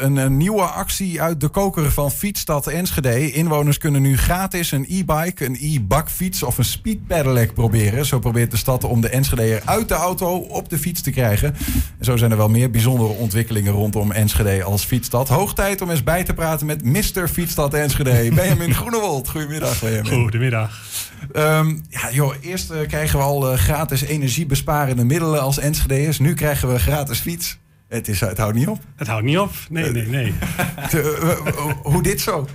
Een, een, nieuwe actie uit de koker van Fietsstad Enschede. Inwoners kunnen nu gratis een e-bike, een e-bakfiets of een speedpedelec proberen. Zo probeert de stad om de Enschedeer uit de auto op de fiets te krijgen. En zo zijn er wel meer bijzondere ontwikkelingen rondom Enschede als fietsstad. Hoog tijd om eens bij te praten met Mr. Fietsstad Enschede. Benjamin Groenewold. Goedemiddag, Benjamin. Goedemiddag. Um, ja, joh, eerst uh, krijgen we al uh, gratis energiebesparende middelen als Enschede'ers. Nu krijgen we gratis fiets. Het, is, het houdt niet op. Het houdt niet op. Nee, nee, nee. Hoe dit zo?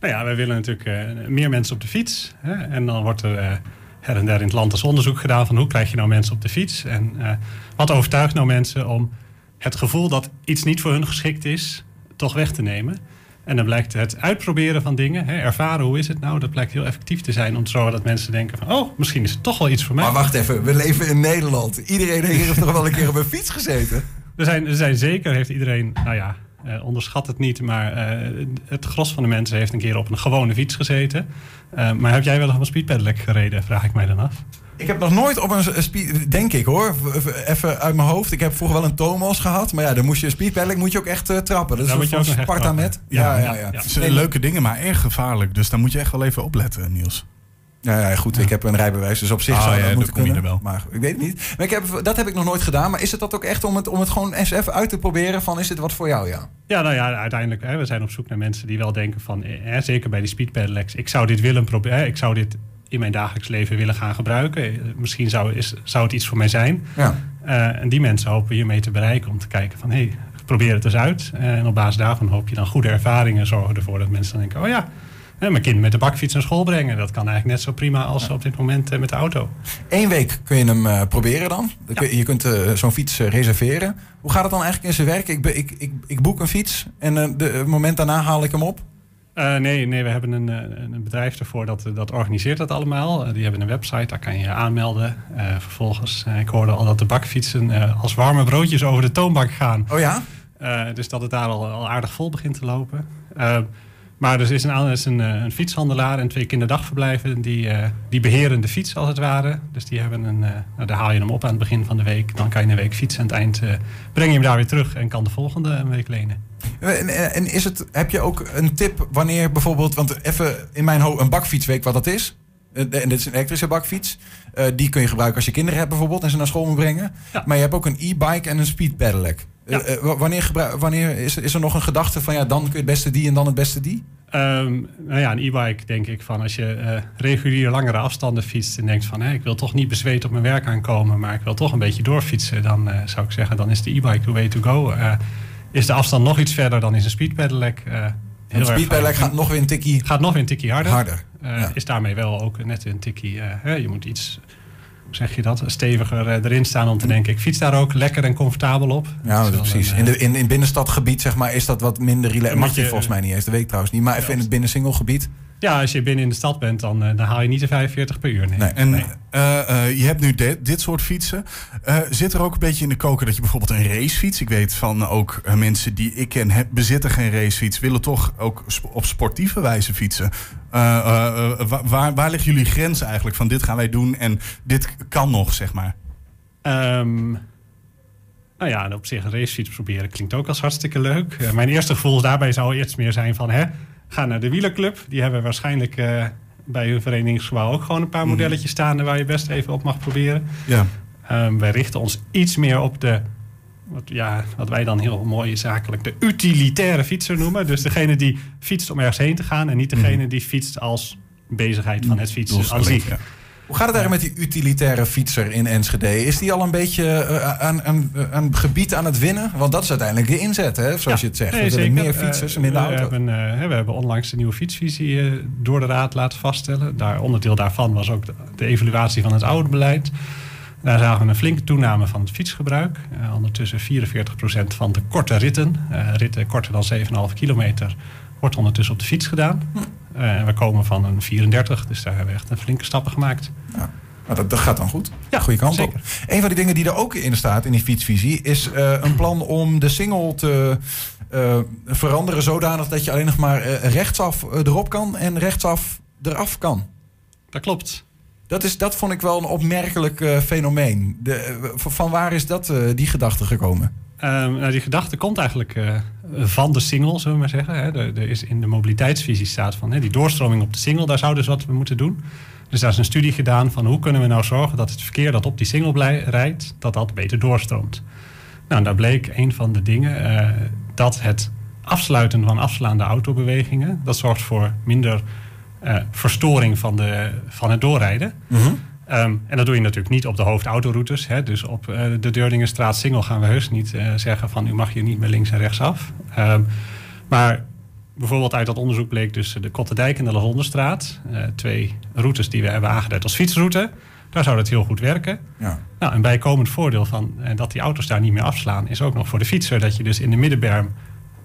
Nou ja, wij willen natuurlijk uh, meer mensen op de fiets. Hè? En dan wordt er uh, her en der in het land als onderzoek gedaan van hoe krijg je nou mensen op de fiets. En uh, wat overtuigt nou mensen om het gevoel dat iets niet voor hun geschikt is, toch weg te nemen. En dan blijkt het uitproberen van dingen, hè, ervaren hoe is het nou, dat blijkt heel effectief te zijn om te zorgen dat mensen denken van, oh, misschien is het toch wel iets voor mij. Maar wacht even, we leven in Nederland. Iedereen heeft toch wel een keer op een fiets gezeten? Er zijn, er zijn zeker, heeft iedereen, nou ja, uh, onderschat het niet, maar uh, het gros van de mensen heeft een keer op een gewone fiets gezeten. Uh, maar heb jij wel eens op een speedpedelec gereden, vraag ik mij dan af. Ik heb nog nooit op een speed, denk ik hoor, even uit mijn hoofd. Ik heb vroeger wel een Thomas gehad, maar ja, dan moest je een speedpedelec moet je ook echt uh, trappen. Dat is moet je ook Sparta met. Ja, ja, ja. ja. Het zijn leuke dingen, maar erg gevaarlijk. Dus daar moet je echt wel even opletten, Niels. Ja, ja goed. Ik heb een rijbewijs, dus op zich oh, zou dat ja, moeten kunnen. wel. Maar ik weet het niet. Maar ik heb, dat heb ik nog nooit gedaan. Maar is het dat ook echt om het, om het gewoon eens even uit te proberen? Van is dit wat voor jou, ja? Ja, nou ja, uiteindelijk. Hè, we zijn op zoek naar mensen die wel denken van... Hè, zeker bij die speedpedelecs. Ik zou dit willen proberen. Ik zou dit in mijn dagelijks leven willen gaan gebruiken. Misschien zou, is, zou het iets voor mij zijn. Ja. Uh, en die mensen hopen we hiermee te bereiken. Om te kijken van, hé, hey, probeer het eens uit. En op basis daarvan hoop je dan goede ervaringen zorgen ervoor... dat mensen dan denken, oh ja... mijn kind met de bakfiets naar school brengen. Dat kan eigenlijk net zo prima als op dit moment uh, met de auto. Eén week kun je hem uh, proberen dan. Je kunt uh, zo'n fiets reserveren. Hoe gaat het dan eigenlijk in zijn werk? Ik, ik, ik, ik boek een fiets en het moment daarna haal ik hem op? Uh, nee, nee, we hebben een, een bedrijf ervoor dat, dat organiseert dat allemaal. Uh, die hebben een website, daar kan je je aanmelden. Uh, vervolgens, ik hoorde al dat de bakfietsen als warme broodjes over de toonbank gaan. Oh ja? dus dat het daar al, al aardig vol begint te lopen. Maar er is, een, is een, een, fietshandelaar en twee kinderdagverblijven die, uh, die beheren de fiets als het ware. Dus die hebben een, uh, nou, daar haal je hem op aan het begin van de week. Dan kan je een week fietsen. Aan het eind uh, breng je hem daar weer terug en kan de volgende een week lenen. En, en is het, heb je ook een tip wanneer bijvoorbeeld, want even in mijn hoofd een bakfiets weet wat dat is. En dit is een elektrische bakfiets. Die kun je gebruiken als je kinderen hebt bijvoorbeeld en ze naar school moet brengen. Ja. Maar je hebt ook een e-bike en een speed pedelec. Ja. Uh, wanneer wanneer is, is er nog een gedachte van ja, dan kun je het beste die en dan het beste die? Um, nou ja, een e-bike denk ik van als je uh, regulier langere afstanden fietst en denkt van hé, ik wil toch niet bezweet op mijn werk aankomen, maar ik wil toch een beetje doorfietsen, dan uh, zou ik zeggen, dan is de e-bike the way to go. Uh, is de afstand nog iets verder, dan is een speed pedelec. een speed pedelec gaat nog weer een tikkie gaat nog weer een tikkie harder. harder. Ja. Is daarmee wel ook net een tikkie. je moet iets zeg je dat, steviger erin staan om te denken... ik fiets daar ook lekker en comfortabel op. Ja, dat precies. Een, in, de, in, in binnenstadgebied zeg maar, is dat wat minder relaxed. Mag je, je volgens mij niet eens, dat weet ik trouwens niet. Maar even in het binnensingelgebied. Ja, als je binnen in de stad bent, dan, dan haal je niet de 45 per uur. Nee. nee. En nee. Uh, uh, je hebt nu dit, dit soort fietsen. Uh, zit er ook een beetje in de koker dat je bijvoorbeeld een racefiets... ik weet van ook mensen die ik ken, heb, bezitten geen racefiets... willen toch ook op sportieve wijze fietsen. waar, waar liggen jullie grenzen eigenlijk van dit gaan wij doen... en dit kan nog, zeg maar? Um, nou ja, op zich een racefiets proberen klinkt ook als hartstikke leuk. mijn eerste gevoel daarbij zou eerst meer zijn van... Hè, ga naar de wielerclub. Die hebben waarschijnlijk uh, bij hun verenigingsgebouw ook gewoon een paar modelletjes staan waar je best even op mag proberen. Ja. Um, wij richten ons iets meer op de, wat, ja, wat wij dan heel mooi zakelijk de utilitaire fietser noemen. Dus degene die fietst om ergens heen te gaan en niet degene mm. die fietst als bezigheid van het fietsen aan zich. Ja. Hoe gaat het eigenlijk met die utilitaire fietser in Enschede? Is die al een beetje uh, aan, aan, aan gebied aan het winnen? Want dat is uiteindelijk de inzet, hè? zoals ja, je het zegt. Nee, we willen meer fietsers, uh, minder we auto's. Hebben, uh, we hebben onlangs de nieuwe fietsvisie door de Raad laten vaststellen. Daar, onderdeel daarvan was ook de, de evaluatie van het oude beleid. Daar zagen we een flinke toename van het fietsgebruik. ondertussen 44% van de korte ritten, ritten korter dan 7,5 kilometer, wordt ondertussen op de fiets gedaan. Uh, we komen van een 34, dus daar hebben we echt een flinke stappen gemaakt. Ja. Maar dat, dat gaat dan goed. Ja, goede kant zeker. op. Een van die dingen die er ook in staat in die fietsvisie is uh, een plan om de single te uh, veranderen zodanig dat je alleen nog maar rechtsaf erop kan en rechtsaf eraf kan. Dat klopt. Dat, is, dat vond ik wel een opmerkelijk fenomeen. De, van waar is dat, die gedachte gekomen? nou, die gedachte komt eigenlijk van de single, zullen we maar zeggen. Hè. Er, is in de mobiliteitsvisie staat van hè, die doorstroming op de single, daar zouden dus wat we moeten doen. Dus daar is een studie gedaan van hoe kunnen we nou zorgen dat het verkeer dat op die single rijdt, dat dat beter doorstroomt. Nou, daar bleek een van de dingen uh, dat het afsluiten van afslaande autobewegingen, dat zorgt voor minder uh, verstoring van, de, van het doorrijden. -hmm. Um, en dat doe je natuurlijk niet op de hoofdautoroutes. Hè. Dus op uh, de Deurningenstraat Singel gaan we heus niet zeggen van u mag hier niet meer links en rechts af. Um, maar bijvoorbeeld uit dat onderzoek bleek dus de Kotterdijk en de Lahonderstraat. Uh, twee routes die we hebben aangeduid als fietsroute. Daar zou dat heel goed werken. Ja. Nou, een bijkomend voordeel van dat die auto's daar niet meer afslaan... is ook nog voor de fietser dat je dus in de middenberm...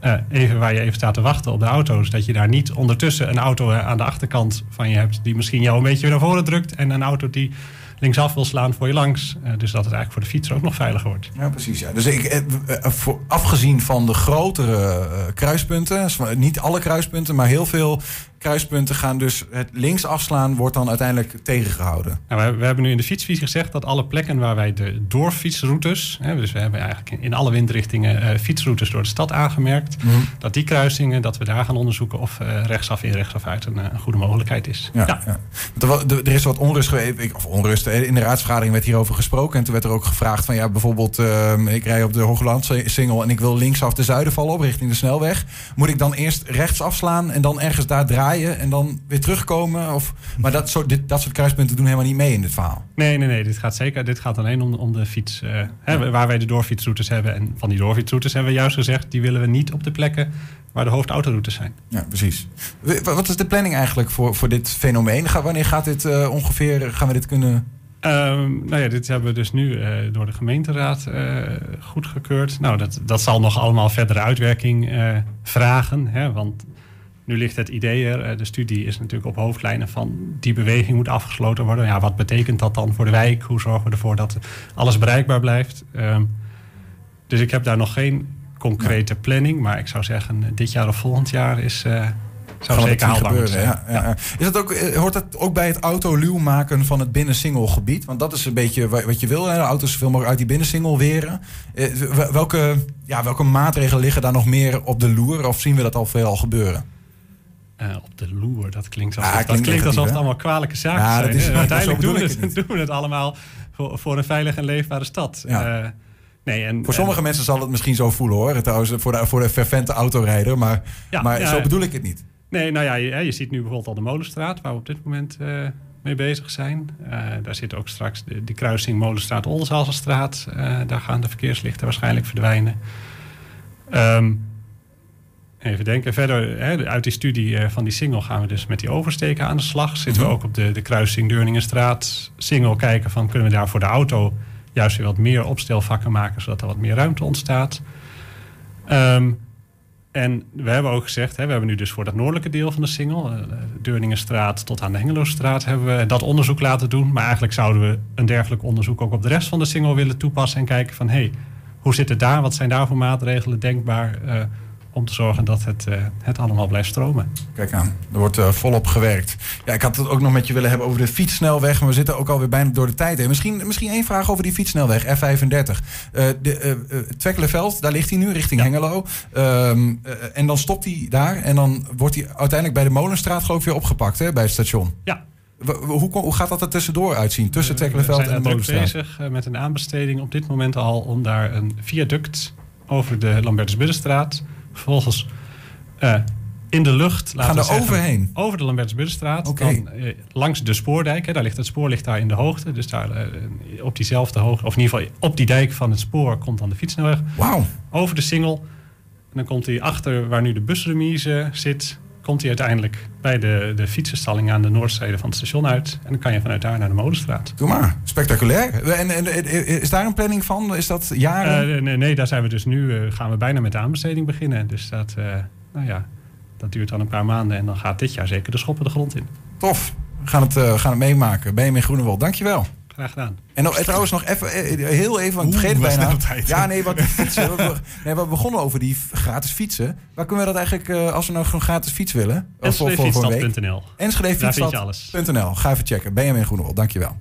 Uh, even waar je even staat te wachten op de auto's... dat je daar niet ondertussen een auto aan de achterkant van je hebt... die misschien jou een beetje naar voren drukt... en een auto die linksaf wil slaan voor je langs. Uh, dus dat het eigenlijk voor de fietser ook nog veiliger wordt. Ja, precies. Ja. Dus ik, eh, afgezien van de grotere kruispunten, niet alle kruispunten, maar heel veel kruispunten gaan dus het links afslaan wordt dan uiteindelijk tegengehouden. Nou, we, we, hebben nu in de fietsvisie gezegd dat alle plekken waar wij de doorfietsroutes, hè, dus we hebben eigenlijk in alle windrichtingen uh, fietsroutes door de stad aangemerkt, mm -hmm. dat die kruisingen, dat we daar gaan onderzoeken of uh, rechtsaf in rechtsaf uit een, een, goede mogelijkheid is. Ja, ja. ja. Er, er, is wat onrust geweest, of onrust, in de raadsvergadering werd hierover gesproken en toen werd er ook gevraagd van ja, bijvoorbeeld ik rij op de Hooglandse Singel en ik wil linksaf de Zuidenval op richting de snelweg. Moet ik dan eerst rechts afslaan en dan ergens daar draaien? En dan weer terugkomen? Of, maar dat soort, dit, dat soort kruispunten doen helemaal niet mee in dit verhaal. Nee, nee, nee. Dit gaat zeker. Dit gaat alleen om, om de fiets. Uh, hè, waar wij de doorfietsroutes hebben. En van die doorfietsroutes hebben we juist gezegd, die willen we niet op de plekken waar de hoofdautoroutes zijn. Ja, precies. Wat is de planning eigenlijk voor, voor dit fenomeen? wanneer gaat dit uh, ongeveer, gaan we dit kunnen Um, nou ja, dit hebben we dus nu uh, door de gemeenteraad uh, goedgekeurd. Nou, dat, dat zal nog allemaal verdere uitwerking uh, vragen. Hè, want nu ligt het idee er. De studie is natuurlijk op hoofdlijnen van die beweging moet afgesloten worden. Ja, wat betekent dat dan voor de wijk? Hoe zorgen we ervoor dat alles bereikbaar blijft? Um, dus ik heb daar nog geen concrete planning. Maar ik zou zeggen, dit jaar of volgend jaar is... Uh, zou zeker haalbaar gebeuren. Ja. Is dat ook, hoort dat ook bij het autoluw maken van het binnensingelgebied? Want dat is een beetje wat je wil. Hè? De auto's zoveel mogelijk uit die binnensingel weren. Welke, ja, welke maatregelen liggen daar nog meer op de loer? Of zien we dat al veel gebeuren? Uh, op de loer, dat klinkt alsof, ah, dat klinkt alsof het allemaal kwalijke zaken ja, zijn. Is, Uiteindelijk doen we, het, doen we het allemaal voor, voor een veilige en leefbare stad. Ja. Uh, nee, en, voor sommige en, mensen zal het misschien zo voelen hoor. Trouwens, voor de, voor de fervente autorijder. Maar, maar zo bedoel ik het niet. Nee, nou ja, je, je, ziet nu bijvoorbeeld al de Molenstraat, waar we op dit moment uh, mee bezig zijn. daar zit ook straks de, de kruising Molenstraat-Oldenzalenstraat. daar gaan de verkeerslichten waarschijnlijk verdwijnen. Um, Even denken. Verder, hè, uit die studie uh, van die single gaan we dus met die oversteken aan de slag. Zitten we ook op de, de kruising Deurningenstraat single kijken van kunnen we daar voor de auto juist weer wat meer opstelvakken maken, zodat er wat meer ruimte ontstaat. Um, en we hebben ook gezegd, hè, we hebben nu dus voor dat noordelijke deel van de single, uh, Deurningenstraat tot aan de Hengelostraat, hebben we dat onderzoek laten doen. Maar eigenlijk zouden we een dergelijk onderzoek ook op de rest van de single willen toepassen en kijken van hé, hey, hoe zit het daar? Wat zijn daar voor maatregelen denkbaar? Uh, om te zorgen dat het, uh, het allemaal blijft stromen. Kijk aan, er wordt uh, volop gewerkt. Ja, ik had het ook nog met je willen hebben over de fietssnelweg, maar we zitten ook alweer bijna door de tijd heen. Misschien, misschien één vraag over die fietssnelweg, F35. Uh, de Twekkelenveld, daar ligt hij nu, richting ja. Hengelo. Um, en dan stopt hij daar en dan wordt hij uiteindelijk bij de Molenstraat geloof ik weer opgepakt, hè, bij het station. Ja, hoe, hoe, gaat dat er tussendoor uitzien? Tussen Twekkelenveld en de Molenstraat? We zijn bezig met een aanbesteding op dit moment al om daar een viaduct over de Lambertusbuddenstraat vervolgens uh, in de lucht. Gaan er zeggen, overheen? Over de Lambertsbuddenstraat. Okay. Dan uh, langs de spoordijk. Hè, daar ligt het spoor ligt daar in de hoogte. Dus daar uh, op diezelfde hoogte, of in ieder geval op die dijk van het spoor, komt dan de fietsnelweg. Wauw. Over de singel. En dan komt hij achter waar nu de busremise zit komt hij uiteindelijk bij de, de fietsenstalling aan de noordzijde van het station uit. En dan kan je vanuit daar naar de Molenstraat. Doe maar, spectaculair. En, en, is daar een planning van? Is dat jaren? Uh, nee, nee, daar zijn we dus nu, uh, gaan we bijna met de aanbesteding beginnen. Dus dat, uh, nou ja, dat duurt dan een paar maanden en dan gaat dit jaar zeker de schoppen de grond in. Tof, we gaan het, gaan het meemaken. Benjamin Groenewold, dankjewel. Graag gedaan. En nog, trouwens nog even, heel even, want ik vergeet bijna. Ja, nee, wat fietsen. we, nee, we begonnen over die gratis fietsen. Waar kunnen we dat eigenlijk, uh, als we nou gewoon gratis fiets willen? Enschedefietsstad.nl Enschedefietsstad.nl Ga even checken. Benjamin Groenewold, dankjewel.